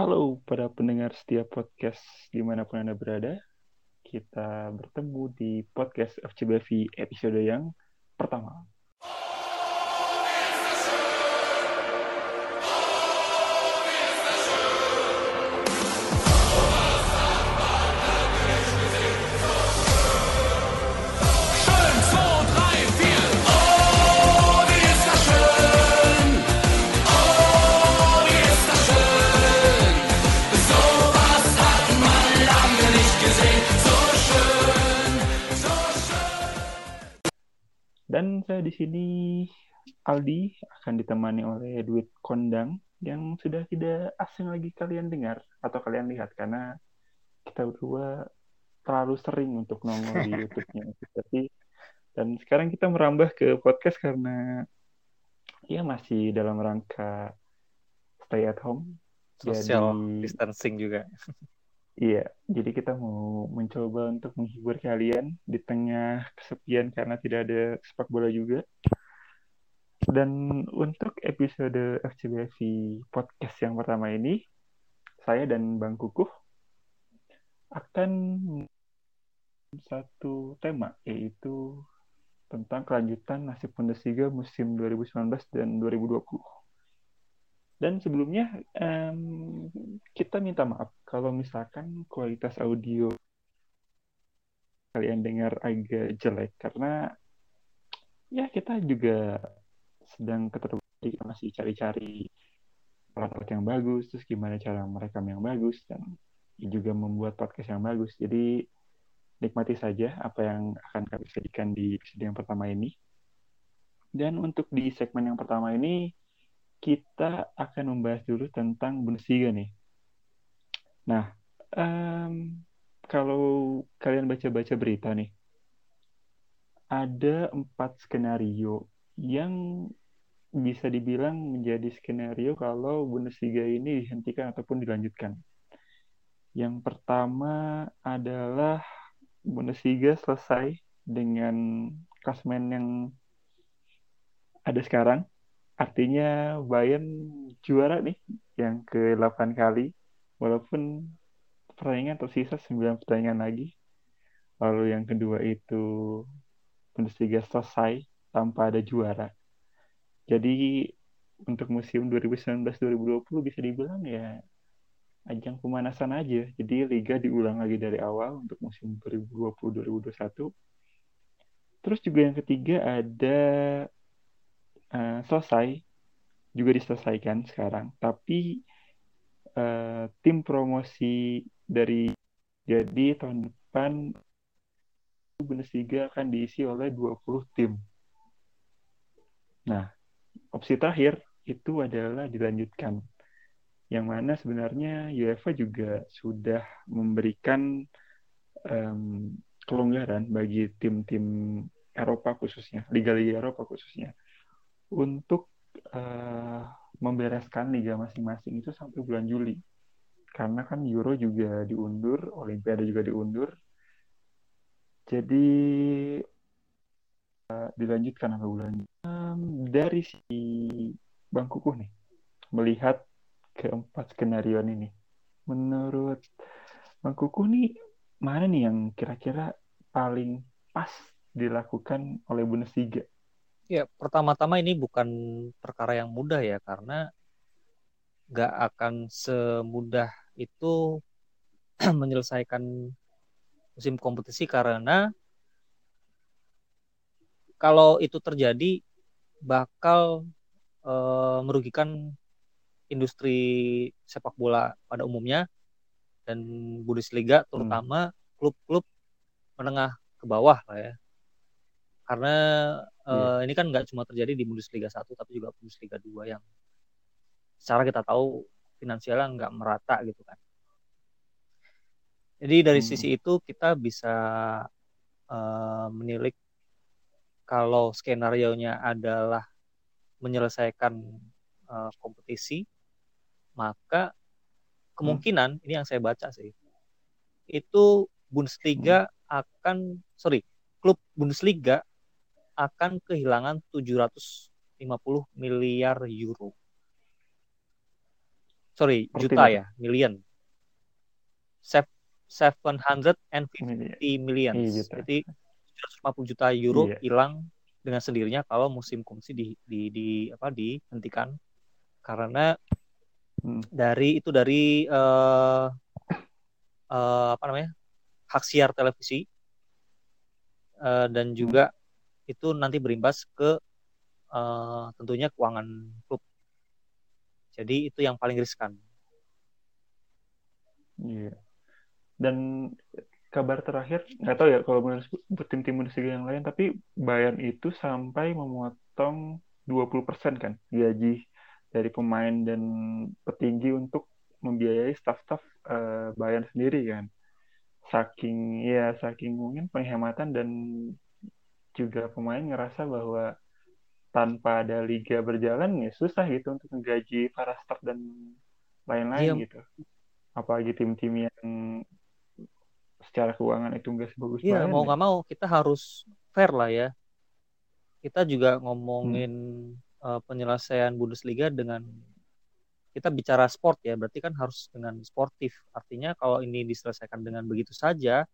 Halo para pendengar setiap podcast di mana pun Anda berada. Kita bertemu di podcast FCBV episode yang pertama. Dan saya di sini Aldi akan ditemani oleh Duit Kondang yang sudah tidak asing lagi kalian dengar atau kalian lihat karena kita berdua terlalu sering untuk nongol di YouTube-nya. Tapi dan sekarang kita merambah ke podcast karena ya masih dalam rangka stay at home. Social Jadi- distancing juga. Iya, jadi kita mau mencoba untuk menghibur kalian di tengah kesepian karena tidak ada sepak bola juga. Dan untuk episode FCBV podcast yang pertama ini, saya dan Bang Kukuh akan satu tema, yaitu tentang kelanjutan nasib Bundesliga musim 2019 dan 2020. Dan sebelumnya em, kita minta maaf kalau misalkan kualitas audio kalian dengar agak jelek karena ya kita juga sedang keterbalik masih cari-cari alat-alat yang bagus, terus gimana cara merekam yang bagus dan juga membuat podcast yang bagus. Jadi nikmati saja apa yang akan kami sajikan di episode yang pertama ini. Dan untuk di segmen yang pertama ini kita akan membahas dulu tentang Bundesliga nih. Nah, em, kalau kalian baca-baca berita nih, ada empat skenario yang bisa dibilang menjadi skenario kalau Bundesliga ini dihentikan ataupun dilanjutkan. Yang pertama adalah Bundesliga selesai dengan klasemen yang ada sekarang. Artinya Bayern juara nih yang ke-8 kali. Walaupun pertandingan tersisa 9 pertandingan lagi. Lalu yang kedua itu Bundesliga selesai tanpa ada juara. Jadi untuk musim 2019-2020 bisa dibilang ya ajang pemanasan aja. Jadi liga diulang lagi dari awal untuk musim 2020-2021. Terus juga yang ketiga ada eh, selesai juga diselesaikan sekarang. Tapi eh, tim promosi dari jadi tahun depan Bundesliga akan diisi oleh 20 tim. Nah, opsi terakhir itu adalah dilanjutkan. Yang mana sebenarnya UEFA juga sudah memberikan em, kelonggaran bagi tim-tim Eropa khususnya, Liga-Liga Eropa khususnya, untuk eh, membereskan liga masing-masing itu sampai bulan Juli. Karena kan Euro juga diundur, Olimpiade juga diundur. Jadi eh, dilanjutkan sampai bulan Em, dari si Bang Kukuh nih melihat keempat skenario ini. Menurut Bang Kukuh nih mana nih yang kira-kira paling pas dilakukan oleh Bundesliga? Ya, pertama-tama ini bukan perkara yang mudah ya, karena nggak akan semudah itu menyelesaikan musim kompetisi karena kalau itu terjadi bakal eh, merugikan industri sepak bola pada umumnya dan Bundesliga terutama klub-klub menengah ke bawah lah ya. Karena eh, ini kan nggak cuma terjadi di Bundesliga 1 tapi juga Bundesliga 2 yang secara kita tahu finansialnya nggak merata gitu kan. Jadi dari Hmm. sisi itu kita bisa eh, menilik kalau skenario-nya adalah menyelesaikan eh, kompetisi, maka kemungkinan ini yang saya baca sih, itu Bundesliga akan sorry klub Bundesliga akan kehilangan 750 miliar euro. sorry juta ya million Sep- 750 Iya, million Iya, jadi 750 juta euro Iya. hilang dengan sendirinya kalau musim kompetisi di, di, di apa dihentikan karena Hmm. dari itu dari eh, eh, apa namanya hak siar televisi eh, dan juga itu nanti berimbas ke eh, tentunya keuangan klub. Jadi itu yang paling riskan. Iya. Dan kabar terakhir, nggak tahu ya kalau menurut tim-tim Bundesliga yang lain, tapi Bayern itu sampai memotong 20% kan gaji dari pemain dan petinggi untuk membiayai staf-staf eh, Bayern sendiri kan. Saking ya saking mungkin penghematan dan juga pemain ngerasa bahwa tanpa ada liga berjalan ya susah gitu untuk menggaji para staf dan lain-lain Iya. gitu. Apalagi tim-tim yang secara keuangan itu nggak sebagus Iya, Bayern mau ya. nggak mau kita harus fair lah ya. Kita juga ngomongin eh, penyelesaian Bundesliga dengan kita bicara sport ya, berarti kan harus dengan sportif. Artinya kalau ini diselesaikan dengan begitu saja,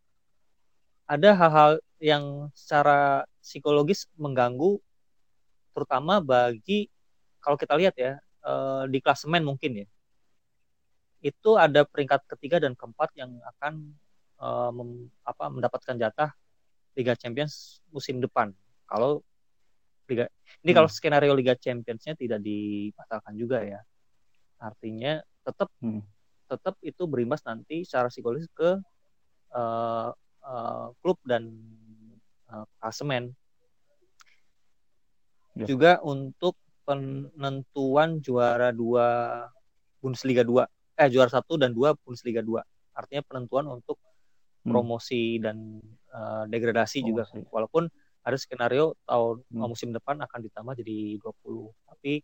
ada hal-hal yang secara psikologis mengganggu, terutama bagi kalau kita lihat ya eh, di klasemen mungkin ya, itu ada peringkat ketiga dan keempat yang akan eh, mem- apa, mendapatkan jatah Liga Champions musim depan. Kalau Liga ini Hmm. kalau skenario Liga Champions-nya tidak dibatalkan juga ya. Artinya tetap Hmm. tetap itu berimbas nanti secara psikologis ke eh, eh, klub dan eh, klasemen. Ya. Juga untuk penentuan juara dua Bundesliga 2 eh juara satu dan dua Bundesliga 2. Artinya penentuan untuk Hmm. promosi dan eh, degradasi juga Promosi. walaupun ada skenario tahun Hmm. musim depan akan ditambah jadi 20 tapi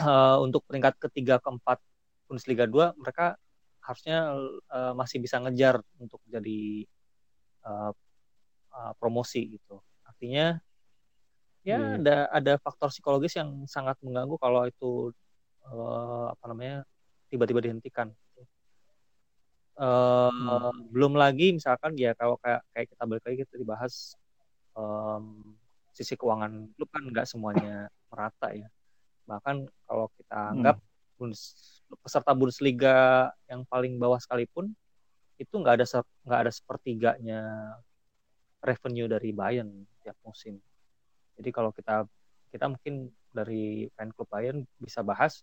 eh, untuk peringkat ketiga keempat Bundesliga 2 mereka harusnya eh, masih bisa ngejar untuk jadi eh, eh, promosi gitu artinya ya Iya. ada ada faktor psikologis yang sangat mengganggu kalau itu eh, apa namanya tiba-tiba dihentikan Eh, Hmm. belum lagi misalkan ya kalau kayak kayak kita balik lagi kita dibahas em, sisi keuangan klub kan nggak semuanya merata ya bahkan kalau kita Hmm. anggap Bundes, peserta Bundesliga yang paling bawah sekalipun itu nggak ada nggak ada sepertiganya revenue dari Bayern tiap musim. Jadi kalau kita kita mungkin dari fan klub Bayern bisa bahas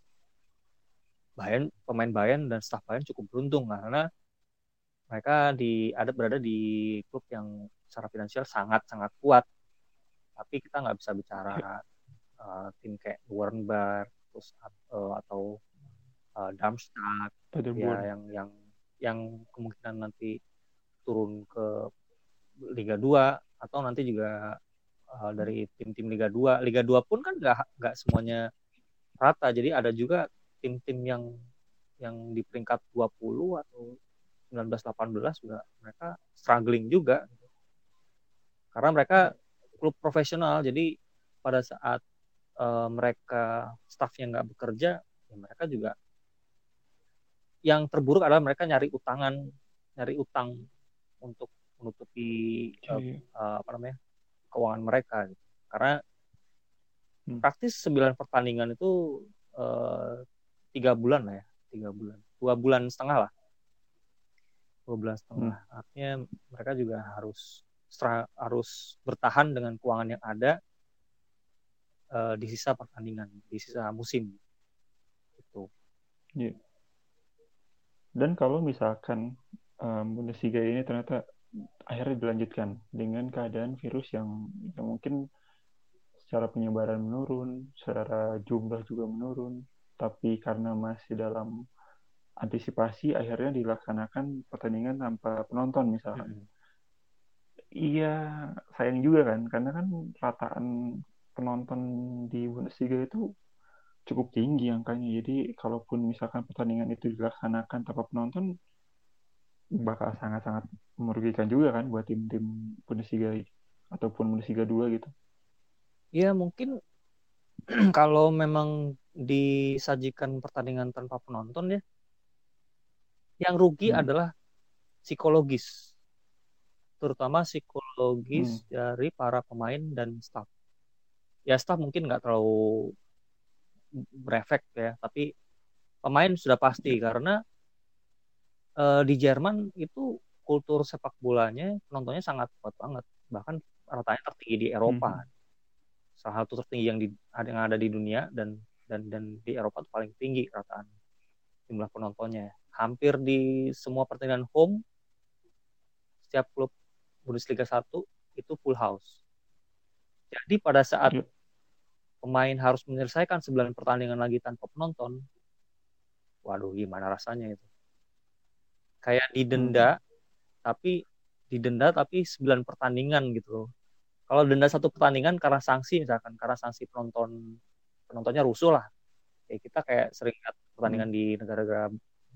Bayern pemain Bayern dan staf Bayern cukup beruntung karena mereka di ada berada di klub yang secara finansial sangat sangat kuat. Tapi kita nggak bisa bicara uh, tim kayak Nuremberg terus uh, atau uh, Darmstadt ya yang yang yang kemungkinan nanti turun ke Liga 2 atau nanti juga uh, dari tim-tim Liga 2 Liga 2 pun kan nggak nggak semuanya rata. Jadi ada juga tim-tim yang yang di peringkat 20 atau 19-18 juga mereka struggling juga. Karena mereka klub profesional. Jadi pada saat eh, mereka staffnya nggak bekerja ya mereka juga yang terburuk adalah mereka nyari utangan nyari utang untuk menutupi eh, Iya. eh, apa namanya keuangan mereka gitu. karena Hmm. praktis 9 pertandingan itu eh, tiga bulan lah ya tiga bulan. Dua bulan setengah lah. Dua bulan setengah. Artinya mereka juga harus stra- harus bertahan dengan keuangan yang ada eh, di sisa pertandingan di sisa musim. Itu Dan kalau misalkan um, Bundesliga ini ternyata akhirnya dilanjutkan dengan keadaan virus yang, yang mungkin secara penyebaran menurun, secara jumlah juga menurun, tapi karena masih dalam antisipasi akhirnya dilaksanakan pertandingan tanpa penonton misalkan. Iya, sayang juga kan, karena kan rataan penonton di Bundesliga itu cukup tinggi angkanya. Jadi kalaupun misalkan pertandingan itu dilaksanakan tanpa penonton, bakal sangat-sangat merugikan juga kan buat tim-tim Bundesliga ataupun Bundesliga 2 gitu. ya mungkin kalau memang disajikan pertandingan tanpa penonton ya yang rugi Hmm. adalah psikologis terutama psikologis Hmm. dari para pemain dan staff ya staff mungkin nggak terlalu berefek ya. Tapi pemain sudah pasti karena eh, di Jerman itu kultur sepak bolanya penontonnya sangat kuat banget. Bahkan ratanya tertinggi di Eropa. Mhm. salah satu tertinggi yang di yang ada di dunia dan dan dan di Eropa itu paling tinggi rataan jumlah penontonnya. Hampir di semua pertandingan home setiap klub Bundesliga 1 itu full house. Jadi pada saat Iya. Pemain harus menyelesaikan 9 pertandingan lagi tanpa penonton waduh gimana rasanya itu? Kayak didenda tapi didenda tapi 9 pertandingan gitu. Loh kalau denda satu pertandingan karena sanksi misalkan karena sanksi penonton penontonnya rusuh lah. Kayak kita kayak sering lihat pertandingan di negara-negara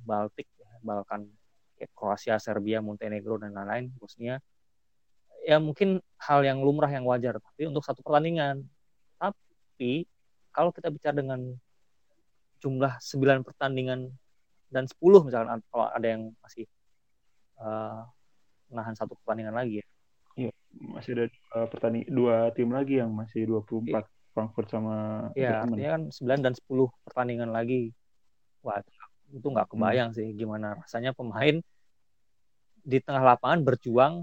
Baltik ya, Balkan kayak Kroasia, Serbia, Montenegro dan lain-lain Bosnia ya mungkin hal yang lumrah yang wajar tapi untuk satu pertandingan tapi kalau kita bicara dengan jumlah 9 pertandingan dan 10 misalkan kalau ada yang masih uh, nahan satu pertandingan lagi ya Masih ada dua pertanding dua tim lagi yang masih 24 Frankfurt sama Ya, Dortmund. artinya kan 9 dan 10 pertandingan lagi. Wah, itu nggak kebayang sih gimana rasanya pemain di tengah lapangan berjuang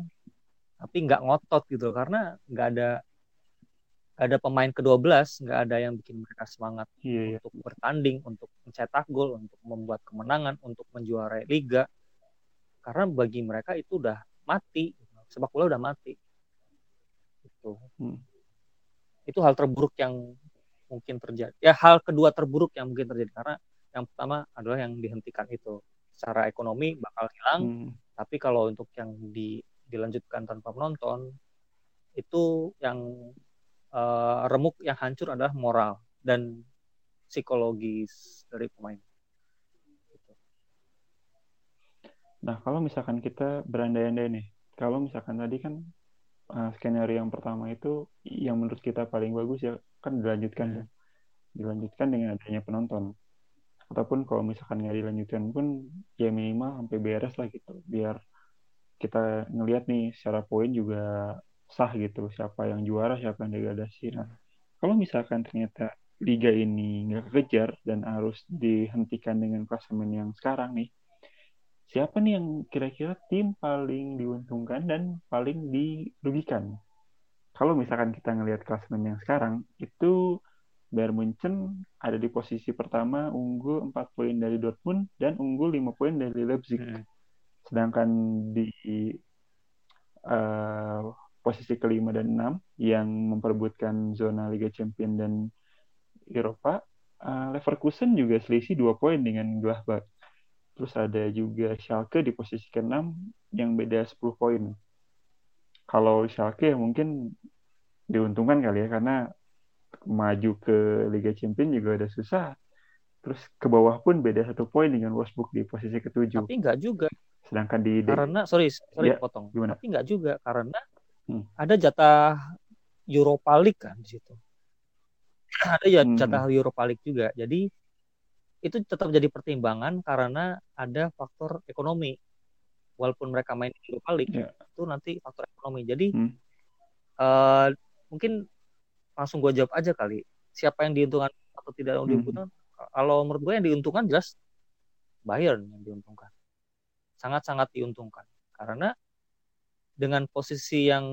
tapi nggak ngotot gitu karena nggak ada ada pemain ke-12, nggak ada yang bikin mereka semangat Iya, iya. untuk bertanding, untuk mencetak gol, untuk membuat kemenangan, untuk menjuarai liga. Karena bagi mereka itu udah mati, sepak bola udah mati. Itu. Hmm. Itu hal terburuk yang mungkin terjadi. Ya hal kedua terburuk yang mungkin terjadi karena yang pertama adalah yang dihentikan itu. Secara ekonomi bakal hilang, Hmm. tapi kalau untuk yang di, dilanjutkan tanpa penonton itu yang eh, remuk yang hancur adalah moral dan psikologis dari pemain. Nah, kalau misalkan kita berandai-andai nih, kalau misalkan tadi kan uh, skenario yang pertama itu yang menurut kita paling bagus ya kan dilanjutkan Hmm. ya. dilanjutkan dengan adanya penonton. Ataupun kalau misalkan nggak dilanjutkan pun ya minimal sampai beres lah gitu, biar kita ngelihat nih secara poin juga sah gitu, siapa yang juara, siapa yang degradasi. Nah, kalau misalkan ternyata liga ini nggak kekejar dan harus dihentikan dengan klasemen yang sekarang nih, siapa nih yang kira-kira tim paling diuntungkan dan paling dirugikan? Kalau misalkan kita ngelihat klasemen yang sekarang, itu Bayern Munchen ada di posisi pertama unggul 4 poin dari Dortmund dan unggul 5 poin dari Leipzig. Hmm. Sedangkan di uh, posisi kelima dan enam yang memperebutkan zona Liga Champions dan Eropa, uh, Leverkusen juga selisih 2 poin dengan Gladbach. Terus ada juga Schalke di posisi ke-6 yang beda 10 poin. Kalau Schalke ya mungkin diuntungkan kali ya karena maju ke Liga Champions juga udah susah. Terus ke bawah pun beda satu poin dengan Wolfsburg di posisi ketujuh. Tapi nggak juga Sedangkan di karena sorry sorry Ya, potong. gimana? Tapi nggak juga karena Hmm. ada jatah Europa League kan di situ. Ada ya Hmm. jatah Europa League juga. Jadi itu tetap jadi pertimbangan karena ada faktor ekonomi. Walaupun mereka main di Europa League Ya. itu nanti faktor ekonomi. Jadi Hmm. eh, mungkin langsung gue jawab aja kali. Siapa yang diuntungkan atau tidak yang Hmm. diuntungkan? Kalau menurut gue yang diuntungkan jelas Bayern yang diuntungkan. Sangat-sangat diuntungkan. Karena dengan posisi yang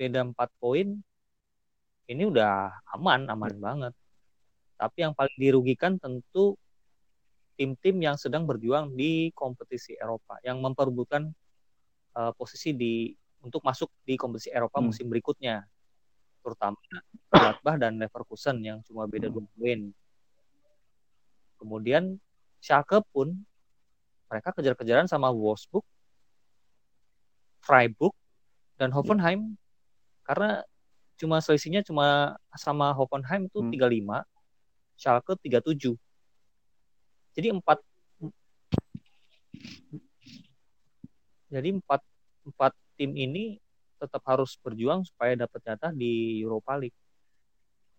beda 4 poin ini udah aman, aman banget. Tapi yang paling dirugikan tentu tim-tim yang sedang berjuang di kompetisi Eropa yang memperebutkan eh, posisi di untuk masuk di kompetisi Eropa Hmm. musim berikutnya. Terutama Gladbach dan Leverkusen yang cuma beda Hmm. dua poin. Kemudian Schalke pun mereka kejar-kejaran sama Wolfsburg, Freiburg, dan Hoffenheim karena cuma selisihnya cuma sama Hoffenheim itu Hmm. 35, Schalke 37. Jadi empat jadi empat empat tim ini tetap harus berjuang supaya dapat jatah di Europa League.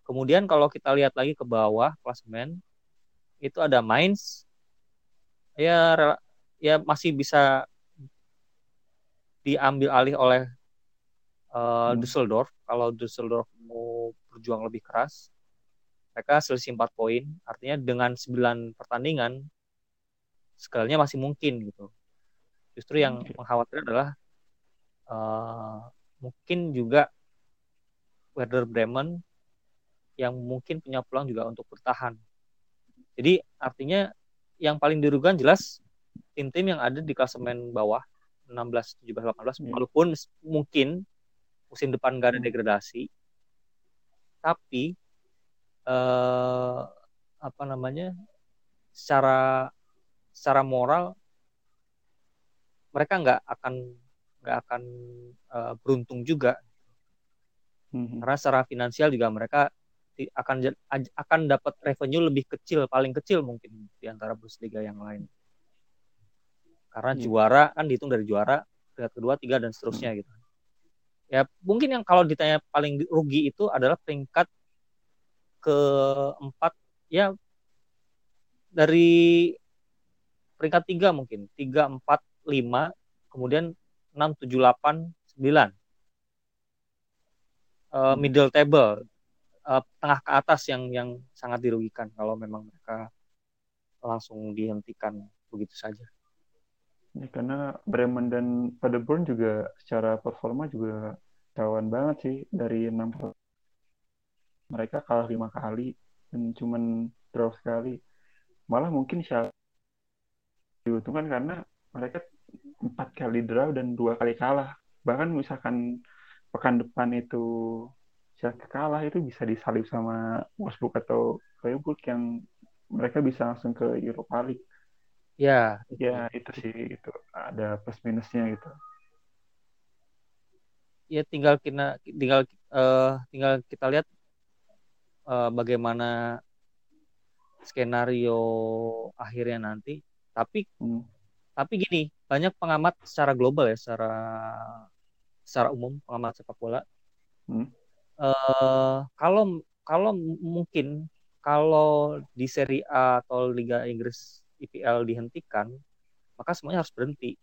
Kemudian kalau kita lihat lagi ke bawah klasemen itu ada Mainz ya ya masih bisa diambil alih oleh uh, Düsseldorf. Kalau Düsseldorf mau berjuang lebih keras, mereka selisih 4 poin. Artinya dengan 9 pertandingan, sekalinya masih mungkin gitu. Justru yang mengkhawatirkan adalah uh, mungkin juga Werder Bremen yang mungkin punya peluang juga untuk bertahan. Jadi artinya yang paling dirugikan jelas tim-tim yang ada di klasemen bawah 16, 17, 18 yeah. walaupun mungkin musim depan gak ada hmm. degradasi tapi eh, apa namanya secara secara moral mereka nggak akan nggak akan uh, beruntung juga hmm. karena secara finansial juga mereka akan akan dapat revenue lebih kecil paling kecil mungkin di antara Bundesliga yang lain karena hmm. juara kan dihitung dari juara peringkat kedua tiga dan seterusnya hmm. gitu ya mungkin yang kalau ditanya paling rugi itu adalah peringkat keempat ya dari peringkat tiga mungkin tiga empat lima kemudian enam tujuh delapan sembilan uh, middle table uh, tengah ke atas yang yang sangat dirugikan kalau memang mereka langsung dihentikan begitu saja. Ya, karena Bremen dan Paderborn juga secara performa juga kawan banget sih dari enam mereka kalah lima kali dan cuman draw sekali. Malah mungkin siapa diuntungkan karena mereka empat kali draw dan dua kali kalah. Bahkan misalkan pekan depan itu siapa kalah itu bisa disalib sama Wolfsburg atau Freiburg yang mereka bisa langsung ke Europa League Ya. Ya itu sih itu ada plus minusnya gitu. Ya tinggal kita tinggal uh, tinggal kita lihat uh, bagaimana skenario akhirnya nanti. Tapi hmm. tapi gini banyak pengamat secara global ya secara secara umum pengamat sepak bola. Hmm. Uh, kalau kalau mungkin kalau di Serie A atau Liga Inggris IPL dihentikan, maka semuanya harus berhenti.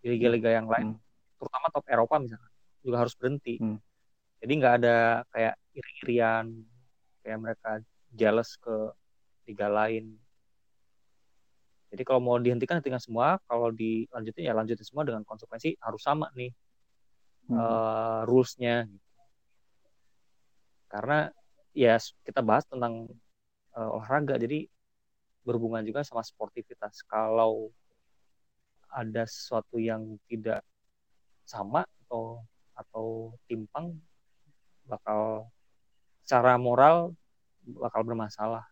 Di liga-liga yang lain, hmm. terutama top Eropa misalnya, juga harus berhenti. Hmm. Jadi nggak ada kayak iri-irian, kayak mereka jealous ke liga lain. Jadi kalau mau dihentikan hentikan semua, kalau dilanjutin ya lanjutin semua dengan konsekuensi harus sama nih hmm. uh, rulesnya. Karena ya kita bahas tentang uh, olahraga, jadi berhubungan juga sama sportivitas. Kalau ada sesuatu yang tidak sama atau atau timpang bakal secara moral bakal bermasalah.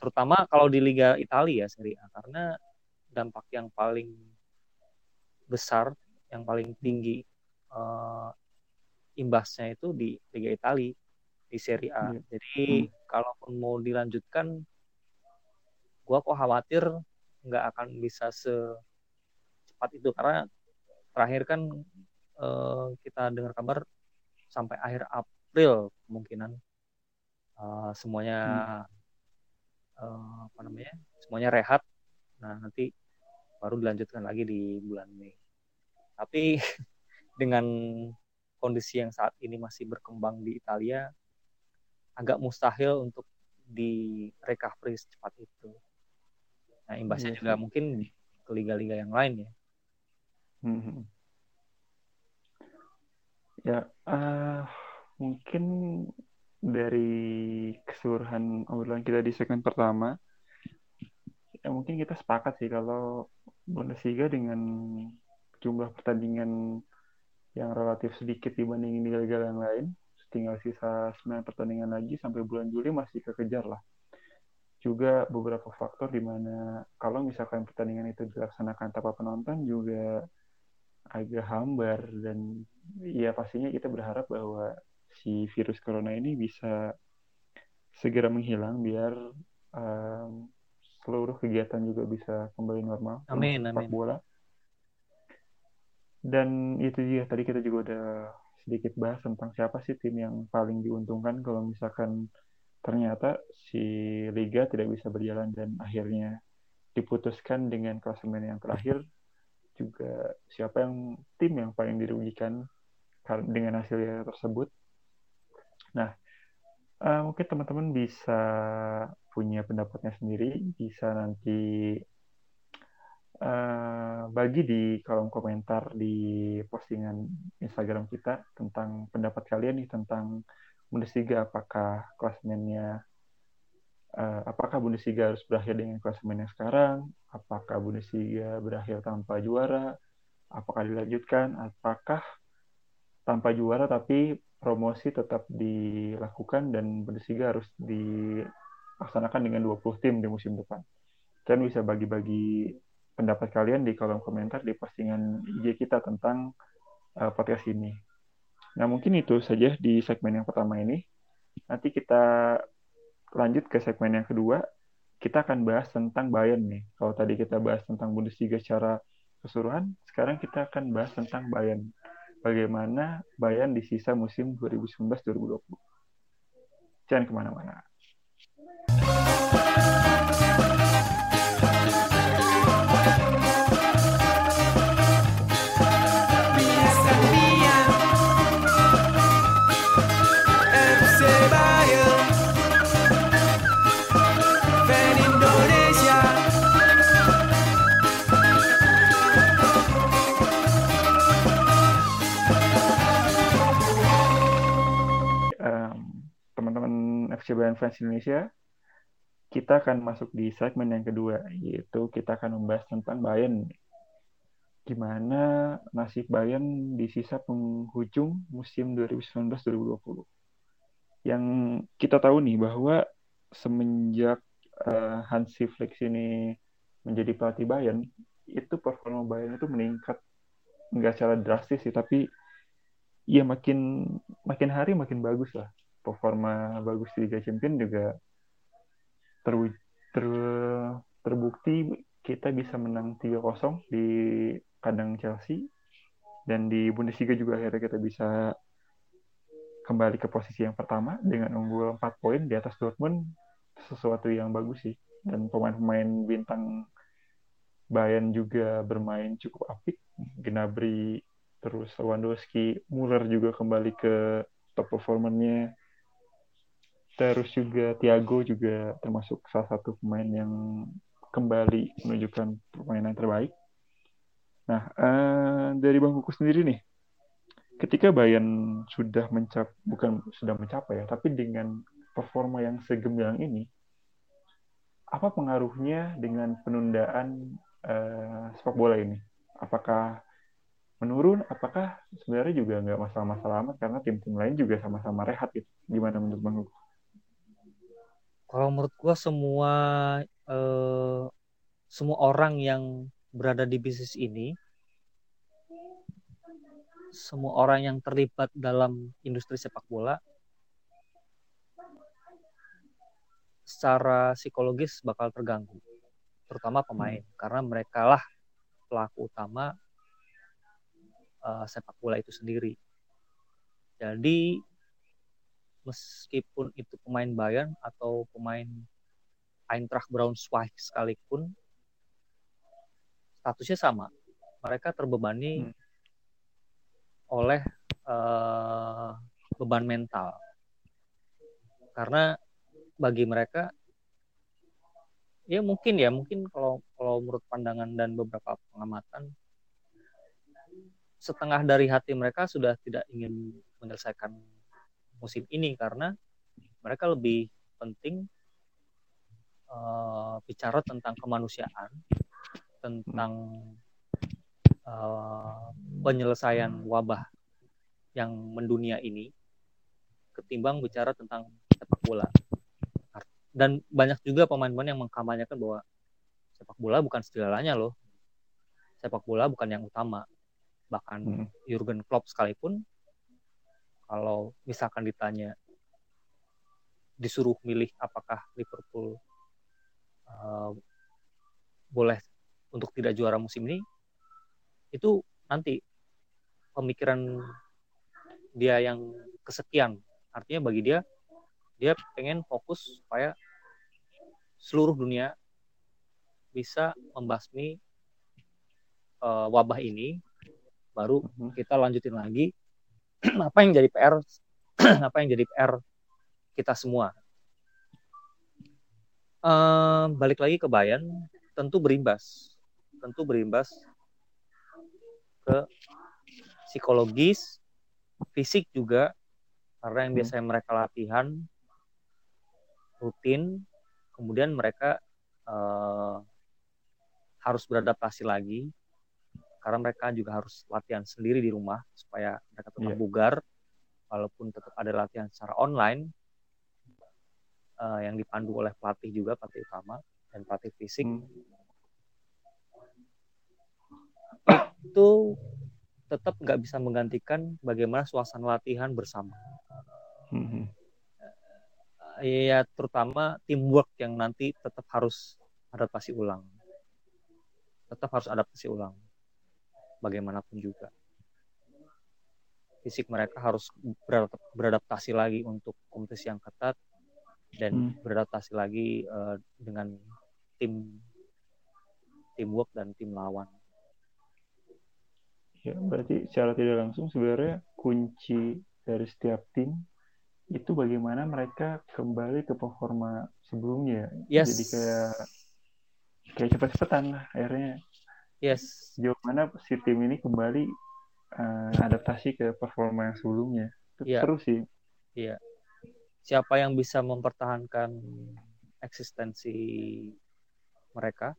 Terutama kalau di Liga Italia ya Serie A karena dampak yang paling besar, yang paling tinggi uh, imbasnya itu di Liga Italia di Serie A. Hmm. Jadi hmm. kalaupun mau dilanjutkan, gua kok khawatir nggak akan bisa secepat itu karena terakhir kan uh, kita dengar kabar sampai akhir April kemungkinan uh, semuanya hmm. uh, apa namanya semuanya rehat. Nah nanti baru dilanjutkan lagi di bulan Mei. Tapi dengan kondisi yang saat ini masih berkembang di Italia, agak mustahil untuk di recovery secepat itu. Nah, imbasnya hmm. juga mungkin ke liga-liga yang lain ya. Hmm. Ya, uh, mungkin dari keseluruhan obrolan kita di segmen pertama, ya mungkin kita sepakat sih kalau Bundesliga dengan jumlah pertandingan yang relatif sedikit dibandingin liga-liga yang lain, tinggal sisa 9 pertandingan lagi sampai bulan Juli masih kekejar lah. Juga beberapa faktor di mana kalau misalkan pertandingan itu dilaksanakan tanpa penonton juga agak hambar dan ya pastinya kita berharap bahwa si virus corona ini bisa segera menghilang biar um, seluruh kegiatan juga bisa kembali normal. Amin, amin. bola. Dan itu dia tadi kita juga udah sedikit bahas tentang siapa sih tim yang paling diuntungkan kalau misalkan ternyata si liga tidak bisa berjalan dan akhirnya diputuskan dengan klasemen yang terakhir juga siapa yang tim yang paling dirugikan dengan hasilnya tersebut. Nah, uh, mungkin teman-teman bisa punya pendapatnya sendiri, bisa nanti uh, bagi di kolom komentar di postingan Instagram kita tentang pendapat kalian nih tentang Bundesliga apakah klasemennya uh, apakah Bundesliga harus berakhir dengan klasemen yang sekarang? Apakah Bundesliga berakhir tanpa juara? Apakah dilanjutkan? Apakah tanpa juara tapi promosi tetap dilakukan dan Bundesliga harus dilaksanakan dengan 20 tim di musim depan. Kalian bisa bagi-bagi pendapat kalian di kolom komentar di postingan IG kita tentang uh, podcast ini. Nah, mungkin itu saja di segmen yang pertama ini. Nanti kita lanjut ke segmen yang kedua. Kita akan bahas tentang Bayern nih. Kalau tadi kita bahas tentang Bundesliga secara keseluruhan, sekarang kita akan bahas tentang Bayern bagaimana Bayern di sisa musim 2019-2020. Jangan ke mana-mana. Bayern Fans Indonesia, kita akan masuk di segmen yang kedua, yaitu kita akan membahas tentang Bayern. Gimana nasib Bayern di sisa penghujung musim 2019-2020. Yang kita tahu nih bahwa semenjak uh, Hansi Flick ini menjadi pelatih Bayern, itu performa Bayern itu meningkat nggak secara drastis sih, tapi ya makin makin hari makin bagus lah performa bagus di Liga Champions juga ter, ter, terbukti kita bisa menang 3-0 di kandang Chelsea dan di Bundesliga juga akhirnya kita bisa kembali ke posisi yang pertama dengan unggul 4 poin di atas Dortmund sesuatu yang bagus sih. Dan pemain-pemain bintang Bayern juga bermain cukup apik. Gnabry terus Lewandowski Muller juga kembali ke top performernya Terus juga Thiago juga termasuk salah satu pemain yang kembali menunjukkan permainan terbaik. Nah, uh, dari Bang Kuku sendiri nih, ketika Bayern sudah mencap bukan sudah mencapai ya, tapi dengan performa yang segemilang ini, apa pengaruhnya dengan penundaan uh, sepak bola ini? Apakah menurun? Apakah sebenarnya juga nggak masalah-masalah amat karena tim-tim lain juga sama-sama rehat gitu? Gimana menurut Bang Kuku? Kalau menurut gue semua eh, semua orang yang berada di bisnis ini semua orang yang terlibat dalam industri sepak bola secara psikologis bakal terganggu terutama pemain hmm. karena mereka lah pelaku utama uh, sepak bola itu sendiri jadi meskipun itu pemain Bayern atau pemain Eintracht Braunschweig sekalipun statusnya sama. Mereka terbebani hmm. oleh uh, beban mental. Karena bagi mereka ya mungkin ya mungkin kalau kalau menurut pandangan dan beberapa pengamatan setengah dari hati mereka sudah tidak ingin menyelesaikan musim ini karena mereka lebih penting uh, bicara tentang kemanusiaan, tentang uh, penyelesaian wabah yang mendunia ini, ketimbang bicara tentang sepak bola. Dan banyak juga pemain-pemain yang mengkampanyekan bahwa sepak bola bukan segalanya loh. Sepak bola bukan yang utama. Bahkan hmm. Jurgen Klopp sekalipun kalau misalkan ditanya disuruh milih apakah Liverpool uh, boleh untuk tidak juara musim ini itu nanti pemikiran dia yang kesekian. Artinya bagi dia dia pengen fokus supaya seluruh dunia bisa membasmi uh, wabah ini. Baru Mhm. kita lanjutin lagi apa yang jadi PR apa yang jadi PR kita semua? Eh, balik lagi ke Bayan tentu berimbas. Tentu berimbas ke psikologis fisik juga karena yang Hmm. biasanya mereka latihan rutin kemudian mereka eh, harus beradaptasi lagi karena mereka juga harus latihan sendiri di rumah supaya mereka tetap Iya. bugar walaupun tetap ada latihan secara online eh, yang dipandu oleh pelatih juga pelatih utama dan pelatih fisik Hmm. itu tetap nggak bisa menggantikan bagaimana suasana latihan bersama Mhm. ya terutama teamwork yang nanti tetap harus adaptasi ulang tetap harus adaptasi ulang bagaimanapun juga fisik mereka harus beradap- beradaptasi lagi untuk kompetisi yang ketat dan Hmm. beradaptasi lagi eh, dengan tim teamwork dan tim lawan Ya, berarti secara tidak langsung sebenarnya kunci dari setiap tim itu bagaimana mereka kembali ke performa sebelumnya. yes Jadi kayak kayak cepet-cepetan lah akhirnya yes sejauh mana si tim ini kembali eh, adaptasi ke performa yang sebelumnya. Iya. seru sih. siapa yang bisa mempertahankan eksistensi mereka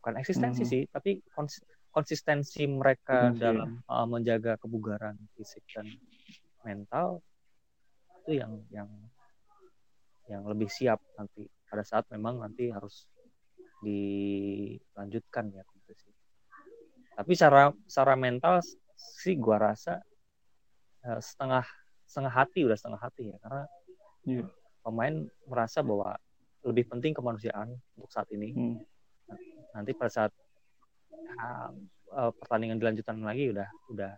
bukan eksistensi Mhm. sih tapi kons- konsistensi mereka Konsistensi, dalam uh, menjaga kebugaran fisik dan mental itu yang yang yang lebih siap nanti pada saat memang nanti harus dilanjutkan ya kompetisi tapi secara secara mental sih gua rasa uh, setengah setengah hati udah setengah hati ya karena Iya. pemain merasa bahwa lebih penting kemanusiaan untuk saat ini. Hmm. Nanti pada saat uh, uh, pertandingan dilanjutan lagi udah udah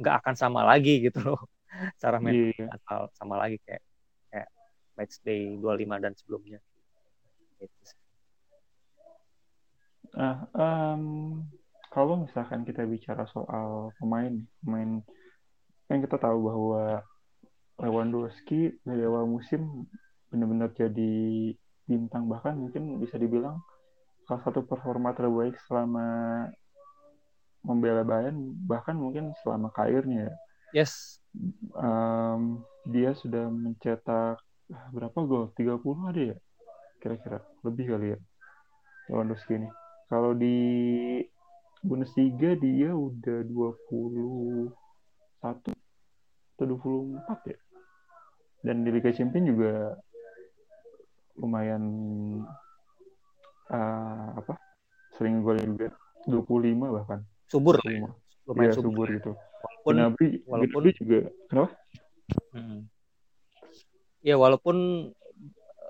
nggak akan sama lagi gitu loh. Cara main Iya. asal sama lagi kayak kayak match day 25 dan sebelumnya. Gitu. Ah, em, kalau misalkan kita bicara soal pemain, pemain yang kita tahu bahwa Lewandowski dari awal musim benar-benar jadi bintang bahkan mungkin bisa dibilang salah satu performa terbaik selama membela Bayern bahkan mungkin selama karirnya ya. Yes. Em, dia sudah mencetak berapa gol? 30 ada ya? Kira-kira lebih kali ya Lewandowski ini. Kalau di Bundesliga dia udah 21 atau 24 ya. Dan di Liga Champions juga lumayan ah, apa? Sering golin juga 25 bahkan. Subur lah ya. 25. Lumayan Iya, subur. subur gitu. Walaupun Gnabry, walaupun- Gnabry juga kenapa? Hmm. Ya walaupun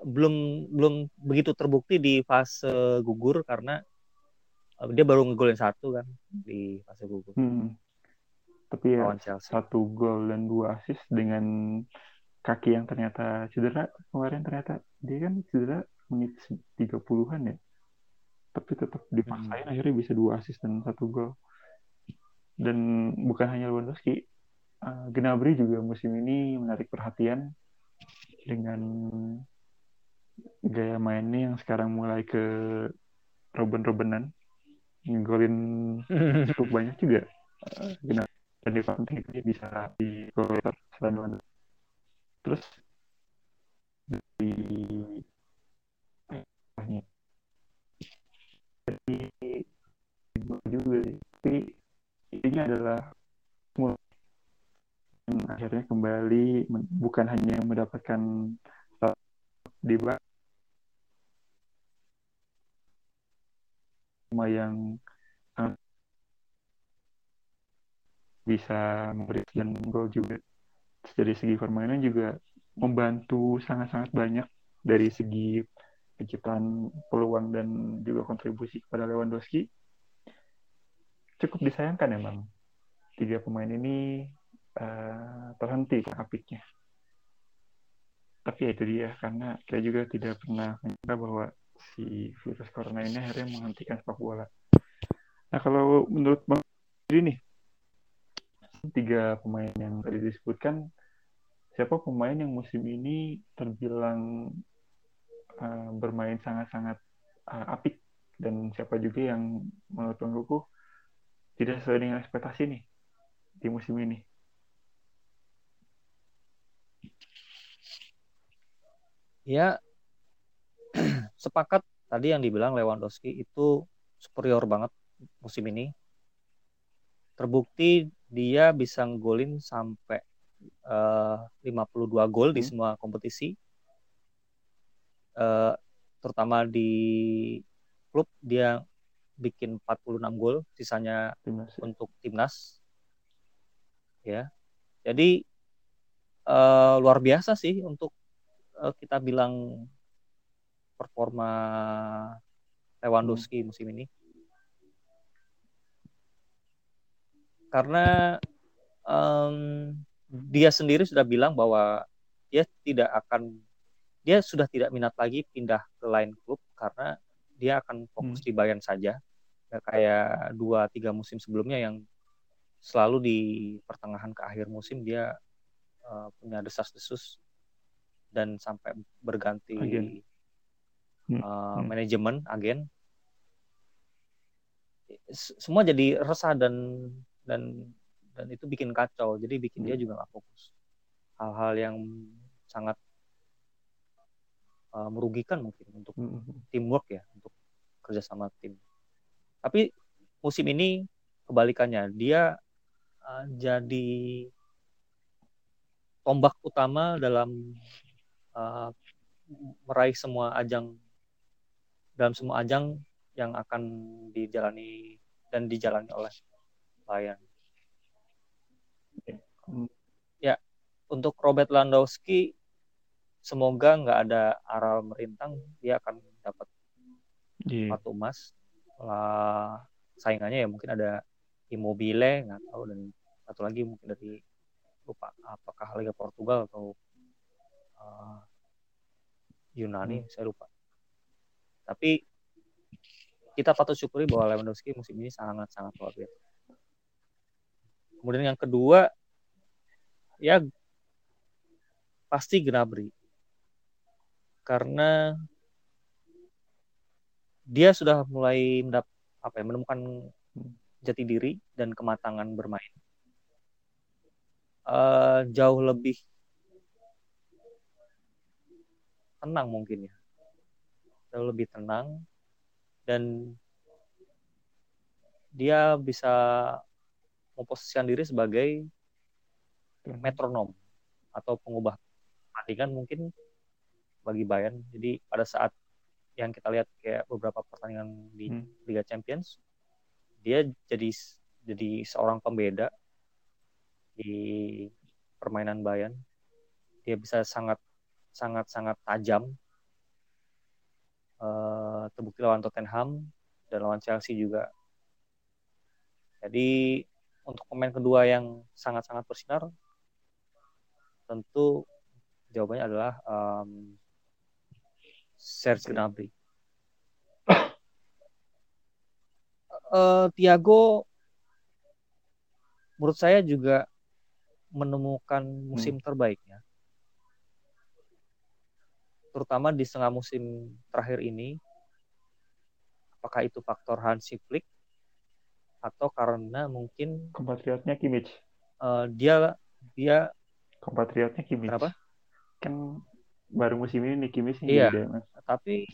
belum belum begitu terbukti di fase gugur karena uh, dia baru ngegolin satu kan di fase gugur Hmm. Tapi ya Chelsea. satu gol dan dua assist dengan kaki yang ternyata cedera kemarin ternyata dia kan cedera menit 30-an ya. Tapi tetap dipaksain akhirnya bisa dua assist dan satu gol. Dan bukan hanya Lewandowski uh, Gnabry juga musim ini menarik perhatian dengan gaya mainnya yang sekarang mulai ke Robben-Robbenan ngegolin cukup banyak juga uh, dan di penting dia bisa di goalgetter selain. Terus dari gol juga. Tapi ini adalah akhirnya kembali bukan hanya mendapatkan di sama yang sangat bisa memberi dan gol juga. Dari segi permainan juga membantu sangat-sangat banyak dari segi penciptaan peluang dan juga kontribusi kepada Lewandowski. Cukup disayangkan emang tiga pemain ini uh, terhenti apiknya. Tapi ya itu dia karena kita juga tidak pernah menyangka bahwa si virus corona ini akhirnya menghentikan sepak bola. Nah kalau menurut Bang ini nih tiga pemain yang tadi disebutkan siapa pemain yang musim ini terbilang uh, bermain sangat-sangat uh, apik dan siapa juga yang menurut Bang Kuku tidak sesuai dengan ekspektasi nih di musim ini. Ya, sepakat tadi yang dibilang Lewandowski itu superior banget musim ini. Terbukti dia bisa ngolin sampai eh, uh, 52 gol hmm. di semua kompetisi. Uh, terutama di klub dia bikin 46 gol, sisanya timnas. Ya. untuk timnas. Ya. Jadi uh, luar biasa sih untuk uh, kita bilang performa Lewandowski musim ini. Karena um, dia sendiri sudah bilang bahwa dia tidak akan dia sudah tidak minat lagi pindah ke lain klub karena dia akan fokus hmm. di Bayern saja kayak dua tiga musim sebelumnya yang selalu di pertengahan ke akhir musim dia uh, punya desas-desus dan sampai berganti agen. Uh, hmm. manajemen agen semua jadi resah dan dan dan itu bikin kacau jadi bikin hmm. dia juga nggak fokus hal-hal yang sangat uh, merugikan mungkin untuk hmm. teamwork ya untuk kerja sama tim tapi musim ini kebalikannya dia uh, jadi tombak utama dalam uh, meraih semua ajang dalam semua ajang yang akan dijalani dan dijalani oleh Bayern. Ya, untuk Robert Landowski semoga nggak ada aral merintang dia akan dapat yeah. satu emas lah saingannya ya mungkin ada Immobile nggak tahu dan satu lagi mungkin dari lupa apakah Liga Portugal atau uh, Yunani hmm. saya lupa tapi kita patut syukuri bahwa Lewandowski musim ini sangat sangat luar biasa. Kemudian yang kedua ya pasti Gnabry. Karena dia sudah mulai mendap, apa ya, menemukan jati diri dan kematangan bermain. Uh, jauh lebih tenang mungkin ya, jauh lebih tenang dan dia bisa memposisikan diri sebagai metronom atau pengubah pertandingan mungkin bagi Bayern. Jadi pada saat yang kita lihat kayak beberapa pertandingan di hmm. Liga Champions dia jadi jadi seorang pembeda di permainan Bayern dia bisa sangat sangat sangat tajam uh, terbukti lawan Tottenham dan lawan Chelsea juga jadi untuk pemain kedua yang sangat-sangat bersinar tentu jawabannya adalah um, Serge Gnabry. uh, Tiago menurut saya juga menemukan musim hmm. terbaiknya. Terutama di setengah musim terakhir ini. Apakah itu faktor Hansi Flick atau karena mungkin kompatriotnya Kimmich. Uh, dia dia kompatriotnya Kimmich. Kenapa? Kan baru musim ini nih Kimmich iya, mas. tapi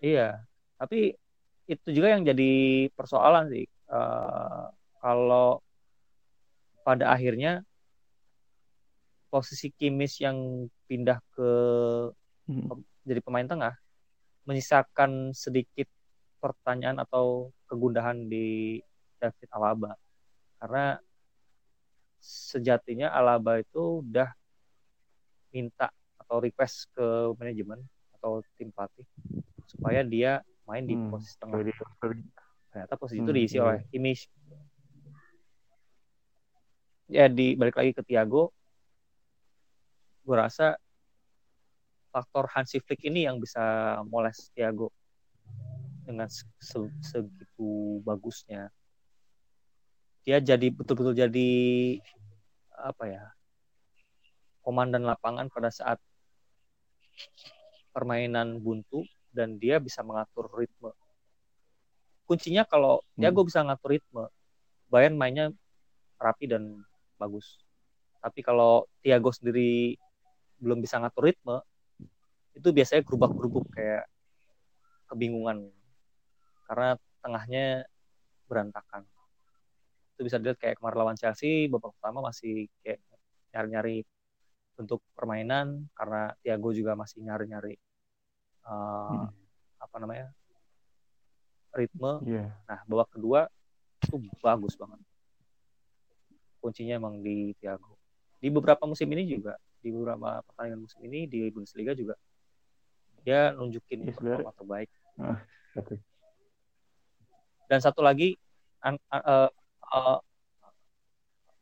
iya, tapi itu juga yang jadi persoalan sih. Uh, kalau pada akhirnya posisi Kimis yang pindah ke hmm. jadi pemain tengah menyisakan sedikit pertanyaan atau kegundahan di David Alaba karena sejatinya Alaba itu udah minta atau request ke manajemen atau tim pelatih supaya dia main di hmm. posisi tengah. Ternyata posisi hmm. itu diisi oleh Kimmich. ya di balik lagi ke Thiago gue rasa faktor Hansi Flick ini yang bisa moles Thiago dengan se segitu bagusnya. Dia jadi betul-betul jadi apa ya komandan lapangan pada saat permainan buntu dan dia bisa mengatur ritme. Kuncinya kalau hmm. Thiago bisa ngatur ritme Bayern mainnya rapi dan bagus. Tapi kalau Thiago sendiri belum bisa ngatur ritme itu biasanya gerubak-gerubuk kayak kebingungan. Karena tengahnya berantakan. Itu bisa dilihat kayak kemarin lawan Chelsea babak pertama masih kayak nyari-nyari bentuk permainan karena Thiago juga masih nyari-nyari uh, hmm. apa namanya ritme. Yeah. nah babak kedua itu bagus banget. Kuncinya emang di Thiago. Di beberapa musim ini juga di beberapa pertandingan musim ini di Bundesliga juga dia nunjukin yes, performa terbaik. Uh, Dan satu lagi uh, uh, uh,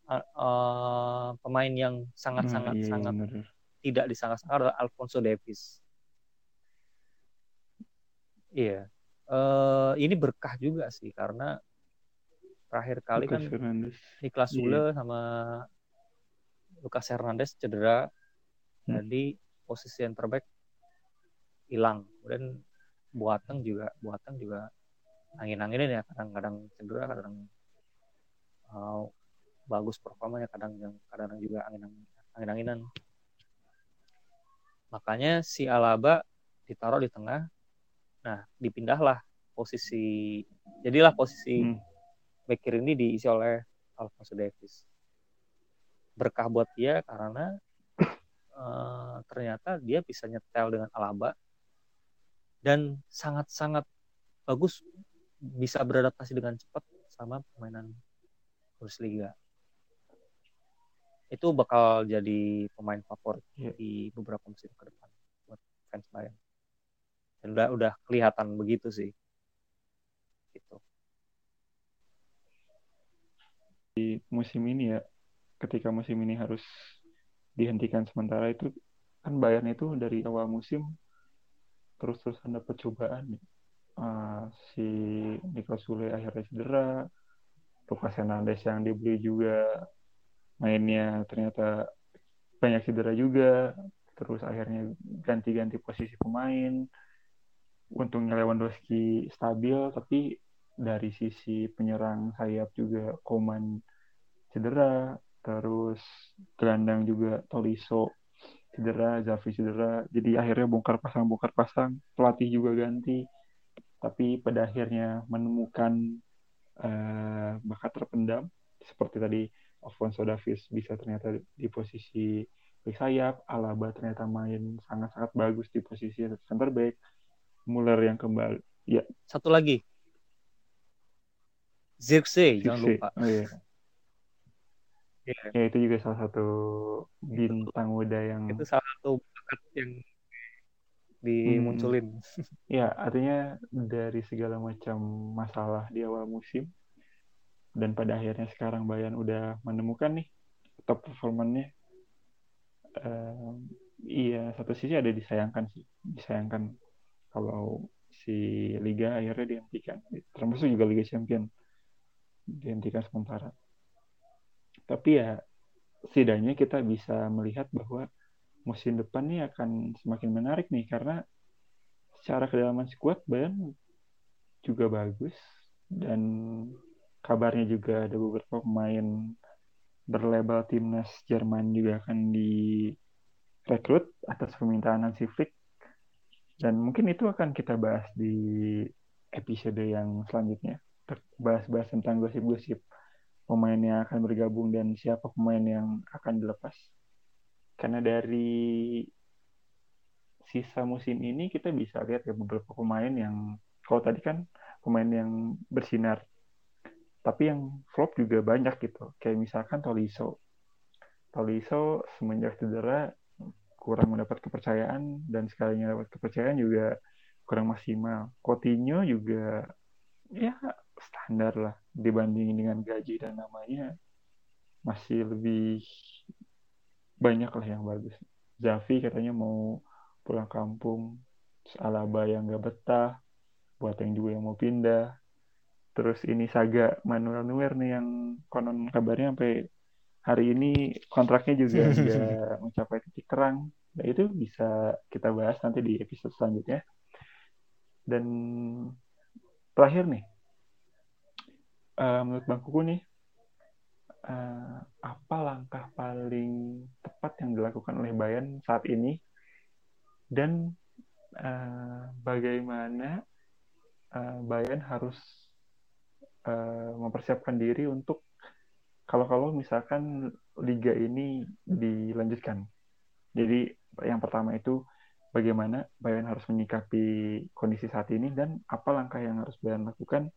uh, uh, pemain yang sangat-sangat uh, iya, sangat iya, tidak disangka-sangka adalah Alfonso Davis. Iya, uh, ini berkah juga sih karena terakhir kali Lucas kan Fernandez. Niklas Sule yeah. sama Lucas Hernandez cedera. Hmm. jadi posisi yang terbaik hilang. Kemudian Buateng juga Buateng juga angin-anginin ya. Kadang-kadang cedera kadang uh, bagus performanya kadang yang kadang juga angin-anginan. Makanya si Alaba ditaruh di tengah. Nah dipindahlah posisi jadilah posisi hmm. back kiri ini diisi oleh Alfonso Davis berkah buat dia karena uh, ternyata dia bisa nyetel dengan Alaba dan sangat-sangat bagus bisa beradaptasi dengan cepat sama permainan Bundesliga. Itu bakal jadi pemain favorit yeah. di beberapa musim ke depan buat fans Bayern. Dan udah udah kelihatan begitu sih. Gitu. Di musim ini ya ketika musim ini harus dihentikan sementara itu kan Bayern itu dari awal musim terus-terusan dapat cobaan uh, si Niklas Sule akhirnya cedera Lucas Hernandez yang dibeli juga mainnya ternyata banyak cedera juga terus akhirnya ganti-ganti posisi pemain. Untungnya Lewandowski stabil tapi dari sisi penyerang sayap juga Koman cedera terus gelandang juga Toliso cedera, Zafi cedera, jadi akhirnya bongkar pasang bongkar pasang, pelatih juga ganti, tapi pada akhirnya menemukan uh, bakat terpendam. Seperti tadi Alfonso Davis bisa ternyata di posisi back sayap, Alaba ternyata main sangat-sangat bagus di posisi center back, Muller yang kembali, ya. Satu lagi, Zirkzee, jangan lupa. Oh, iya yeah. ya itu juga salah satu bintang muda yang itu salah satu bakat yang dimunculin. Hmm. ya artinya dari segala macam masalah di awal musim dan pada akhirnya sekarang Bayan udah menemukan nih top performannya uh, iya satu sisi ada disayangkan sih. Disayangkan kalau si liga akhirnya dihentikan. Termasuk juga Liga Champion dihentikan sementara tapi ya setidaknya kita bisa melihat bahwa musim depan ini akan semakin menarik nih karena secara kedalaman squad Bayern juga bagus dan kabarnya juga ada beberapa pemain berlabel timnas Jerman juga akan direkrut atas permintaan Hansi Flick. Dan mungkin itu akan kita bahas di episode yang selanjutnya bahas-bahas tentang gosip-gosip pemain yang akan bergabung dan siapa pemain yang akan dilepas. Karena dari sisa musim ini kita bisa lihat ya beberapa pemain yang kalau tadi kan pemain yang bersinar. Tapi yang flop juga banyak gitu. Kayak misalkan Toliso. Toliso semenjak cedera kurang mendapat kepercayaan dan sekalinya dapat kepercayaan juga kurang maksimal. Coutinho juga ya standar lah dibandingin dengan gaji dan namanya masih lebih banyak lah yang bagus. Zafi katanya mau pulang kampung, terus Alaba yang nggak betah, buat yang juga yang mau pindah. Terus ini Saga Manuel Neuer nih yang konon kabarnya sampai hari ini kontraknya juga nggak mencapai titik terang. Nah itu bisa kita bahas nanti di episode selanjutnya. Dan terakhir nih, uh, menurut Bang Kuku nih, uh, apa langkah paling tepat yang dilakukan oleh Bayan saat ini dan uh, bagaimana uh, Bayan harus uh, mempersiapkan diri untuk kalau-kalau misalkan liga ini dilanjutkan. Jadi yang pertama itu bagaimana Bayan harus menyikapi kondisi saat ini dan apa langkah yang harus Bayan lakukan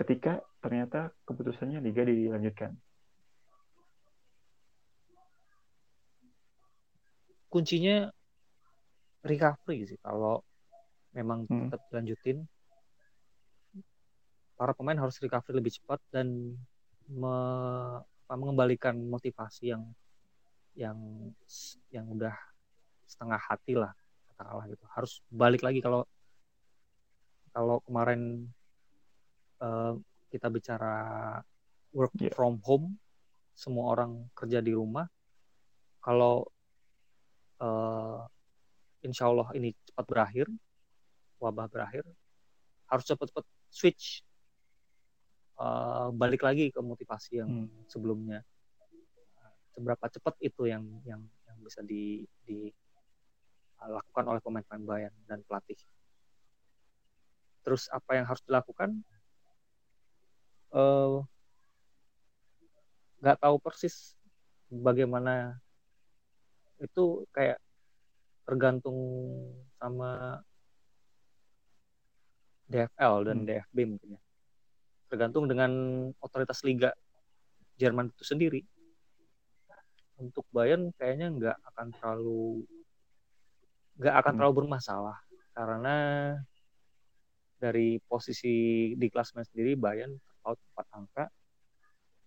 ketika ternyata keputusannya liga dilanjutkan. kuncinya recovery sih kalau memang hmm. tetap lanjutin para pemain harus recovery lebih cepat dan me, apa, mengembalikan motivasi yang yang yang udah setengah hati lah katakanlah gitu harus balik lagi kalau kalau kemarin uh, kita bicara work yeah. from home semua orang kerja di rumah kalau uh, insya Allah ini cepat berakhir, wabah berakhir, harus cepat-cepat switch, uh, balik lagi ke motivasi yang hmm. sebelumnya. Seberapa cepat itu yang yang yang bisa di, dilakukan oleh pemain-pemain Bayan dan pelatih. Terus apa yang harus dilakukan? Uh, nggak tahu persis bagaimana itu kayak tergantung sama DFL dan hmm. DFB mungkin ya. Tergantung dengan otoritas liga Jerman itu sendiri. Untuk Bayern kayaknya nggak akan terlalu nggak akan hmm. terlalu bermasalah karena dari posisi di klasmen sendiri Bayern terpaut empat angka.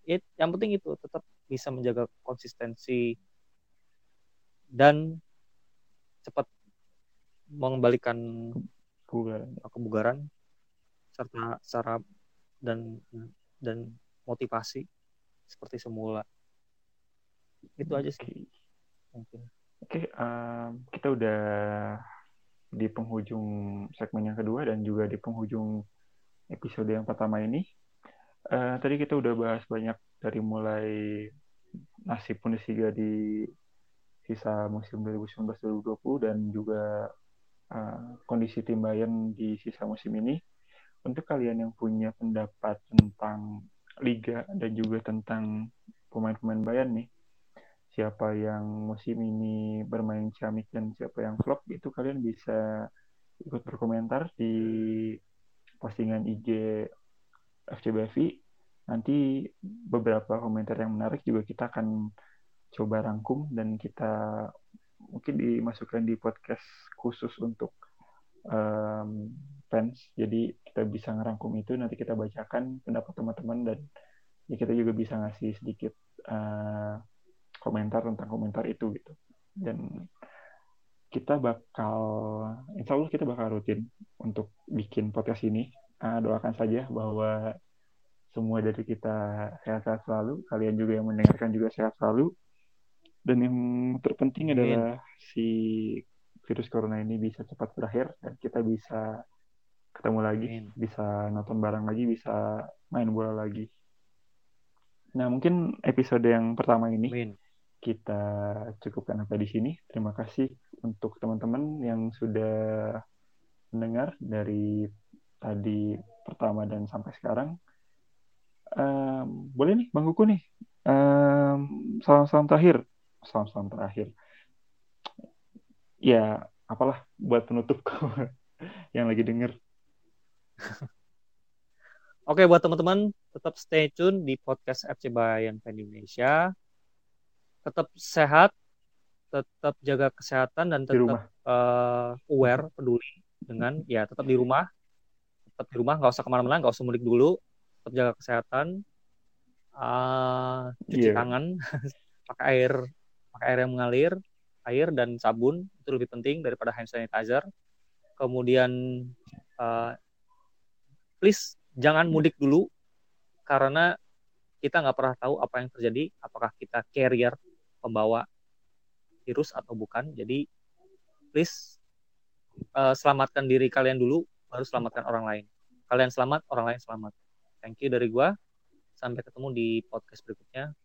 It, yang penting itu tetap bisa menjaga konsistensi dan cepat mengembalikan kebugaran, kebugaran serta secara dan dan motivasi seperti semula. Itu aja sih mungkin. Oke, okay, um, kita udah di penghujung segmen yang kedua dan juga di penghujung episode yang pertama ini. Uh, tadi kita udah bahas banyak dari mulai nasib Bundesliga di sisa musim 2019-2020 dan juga uh, kondisi tim Bayern di sisa musim ini. Untuk kalian yang punya pendapat tentang liga dan juga tentang pemain-pemain Bayern nih, siapa yang musim ini bermain ciamik dan siapa yang flop itu kalian bisa ikut berkomentar di postingan IG FCBFI. Nanti beberapa komentar yang menarik juga kita akan coba rangkum dan kita mungkin dimasukkan di podcast khusus untuk um, fans. Jadi kita bisa ngerangkum itu nanti kita bacakan pendapat teman-teman dan ya kita juga bisa ngasih sedikit uh, komentar tentang komentar itu gitu. Dan kita bakal, insya Allah kita bakal rutin untuk bikin podcast ini. Uh, doakan saja bahwa semua dari kita sehat-sehat selalu, kalian juga yang mendengarkan juga sehat selalu, dan yang terpenting Amin. adalah si virus corona ini bisa cepat berakhir dan kita bisa ketemu lagi, Amin. bisa nonton bareng lagi, bisa main bola lagi. Nah, mungkin episode yang pertama ini Amin. kita cukupkan sampai di sini. Terima kasih untuk teman-teman yang sudah mendengar dari tadi pertama dan sampai sekarang. Um, boleh nih, Bang Kuku nih. Um, salam-salam terakhir salam-salam terakhir. Ya, apalah buat penutup yang lagi denger. Oke, buat teman-teman tetap stay tune di podcast FC Bayern Fan Indonesia. Tetap sehat, tetap jaga kesehatan dan tetap uh, aware, peduli dengan ya tetap di rumah, tetap di rumah, nggak usah ke mana-mana, nggak usah mudik dulu, tetap jaga kesehatan, uh, cuci Iya. tangan pakai air pakai air yang mengalir air dan sabun itu lebih penting daripada hand sanitizer kemudian uh, please jangan mudik dulu karena kita nggak pernah tahu apa yang terjadi apakah kita carrier pembawa virus atau bukan jadi please uh, selamatkan diri kalian dulu baru selamatkan orang lain. Kalian selamat orang lain selamat. Thank you dari gua. Sampai ketemu di podcast berikutnya